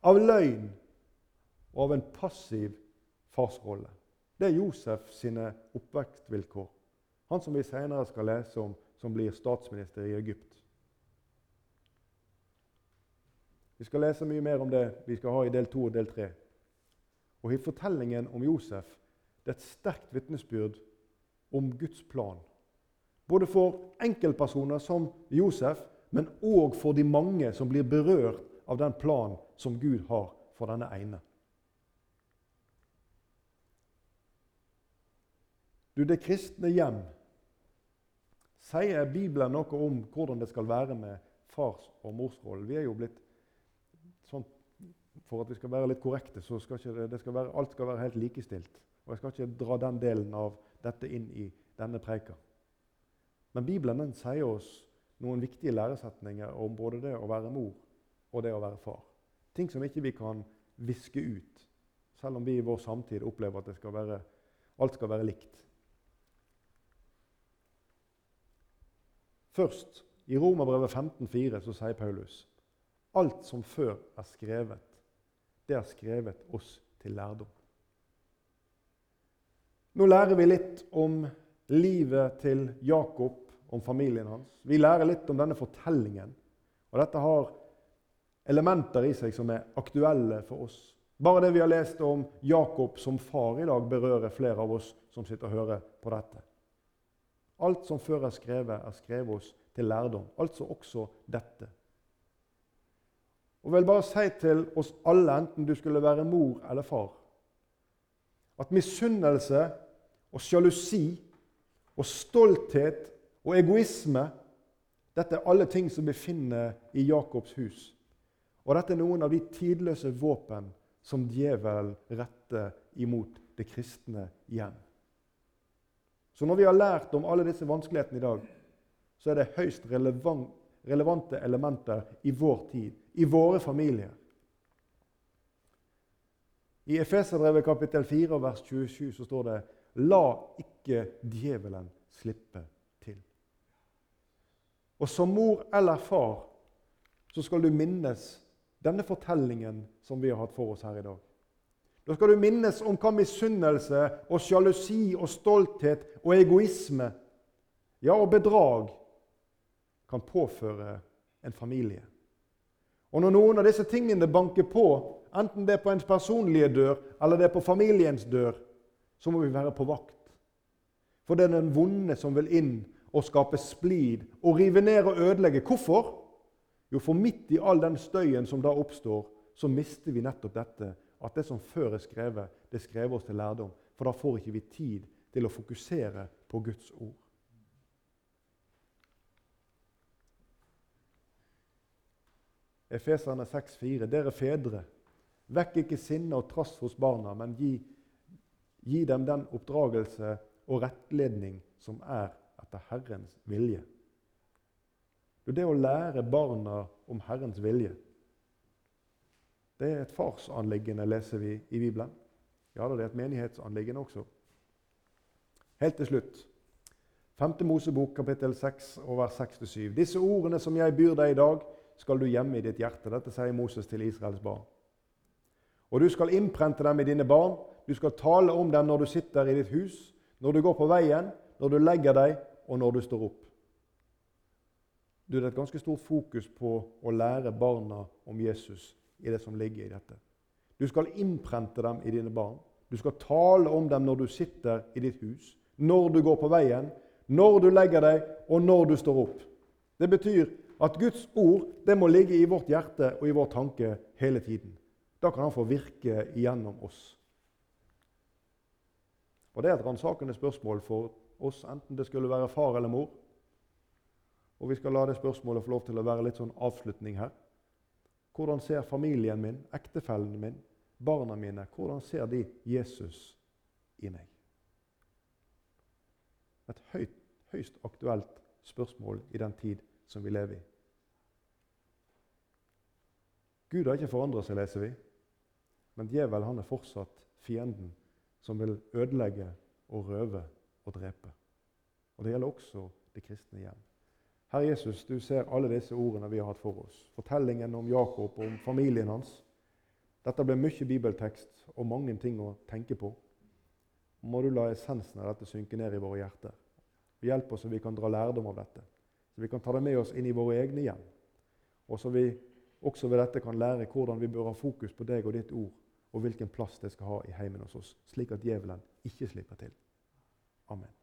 av løgn og av en passiv farsrolle. Det er Josef sine oppvekstvilkår. Han som vi senere skal lese om, som blir statsminister i Egypt. Vi skal lese mye mer om det vi skal ha i del to og del tre. Og I fortellingen om Josef det er et sterkt vitnesbyrd om Guds plan. Både for enkeltpersoner som Josef, men òg for de mange som blir berørt av den plan som Gud har for denne ene. Du, Det kristne hjem Sier Bibelen noe om hvordan det skal være med fars- og morsrollen? Vi er jo blitt sånn For at vi skal være litt korrekte, så skal ikke skal være, alt skal være helt likestilt. Og Jeg skal ikke dra den delen av dette inn i denne preika. Men Bibelen den sier oss noen viktige læresetninger om både det å være mor og det å være far. Ting som ikke vi kan viske ut, selv om vi i vår samtid opplever at skal være, alt skal være likt. Først, i Romerbrevet 15,4 så sier Paulus alt som før er skrevet, det er skrevet oss til lærdom. Nå lærer vi litt om livet til Jakob, om familien hans. Vi lærer litt om denne fortellingen. Og dette har elementer i seg som er aktuelle for oss. Bare det vi har lest om Jakob som far i dag, berører flere av oss som sitter og hører på dette. Alt som før er skrevet, er skrevet oss til lærdom. Altså også dette. Og vil bare si til oss alle, enten du skulle være mor eller far, at misunnelse og sjalusi og stolthet og egoisme Dette er alle ting som befinner i Jakobs hus. Og dette er noen av de tidløse våpen som djevelen retter imot det kristne hjem. Så når vi har lært om alle disse vanskelighetene i dag, så er det høyst relevant, relevante elementer i vår tid, i våre familier. I Efeserbrevet kapittel 4 vers 27 så står det La ikke djevelen slippe til. Og som mor eller far så skal du minnes denne fortellingen som vi har hatt for oss her i dag. Da skal du minnes om hva misunnelse og sjalusi og stolthet og egoisme, ja, og bedrag, kan påføre en familie. Og når noen av disse tingene banker på, enten det er på ens personlige dør eller det er på familiens dør, så må vi være på vakt. For det er den vonde som vil inn og skape splid og rive ned og ødelegge. Hvorfor? Jo, for midt i all den støyen som da oppstår, så mister vi nettopp dette. At det som før er skrevet, det skrev oss til lærdom. For da får ikke vi tid til å fokusere på Guds ord. Efeserne 6,4.: Dere fedre, vekk ikke sinne og trass hos barna, men gi, gi dem den oppdragelse og rettledning som er etter Herrens vilje. Det å lære barna om Herrens vilje det er et farsanliggende, leser vi i Bibelen. Ja, det er et menighetsanliggende også. Helt til slutt. 5. Mosebok, kapittel 6, vers 6-7. Disse ordene som jeg byr deg i dag, skal du gjemme i ditt hjerte. Dette sier Moses til Israels barn. Og du skal innprente dem i dine barn. Du skal tale om dem når du sitter i ditt hus, når du går på veien, når du legger deg, og når du står opp. Det er et ganske stort fokus på å lære barna om Jesus i det som ligger i dette. Du skal innprente dem i dine barn. Du skal tale om dem når du sitter i ditt hus, når du går på veien, når du legger deg, og når du står opp. Det betyr at Guds ord det må ligge i vårt hjerte og i vår tanke hele tiden. Da kan han få virke igjennom oss. Og Det er et ransakende spørsmål for oss, enten det skulle være far eller mor. Og Vi skal la det spørsmålet få lov til å være litt sånn avslutning her. Hvordan ser familien min, ektefellen min, barna mine hvordan ser de Jesus i meg? Et høyt, høyst aktuelt spørsmål i den tid som vi lever i. Gud har ikke forandret seg, leser vi. Men djevel han er fortsatt fienden som vil ødelegge og røve og drepe. Og Det gjelder også det kristne hjem. Herre Jesus, du ser alle disse ordene vi har hatt for oss. Fortellingen om Jakob og om familien hans. Dette ble mye bibeltekst og mange ting å tenke på. Må du la essensen av dette synke ned i våre hjerter. Hjelp oss så vi kan dra lærdom av dette. Så vi kan ta det med oss inn i våre egne hjem. Og så vi også ved dette kan lære hvordan vi bør ha fokus på deg og ditt ord, og hvilken plass det skal ha i heimen hos oss, slik at djevelen ikke slipper til. Amen.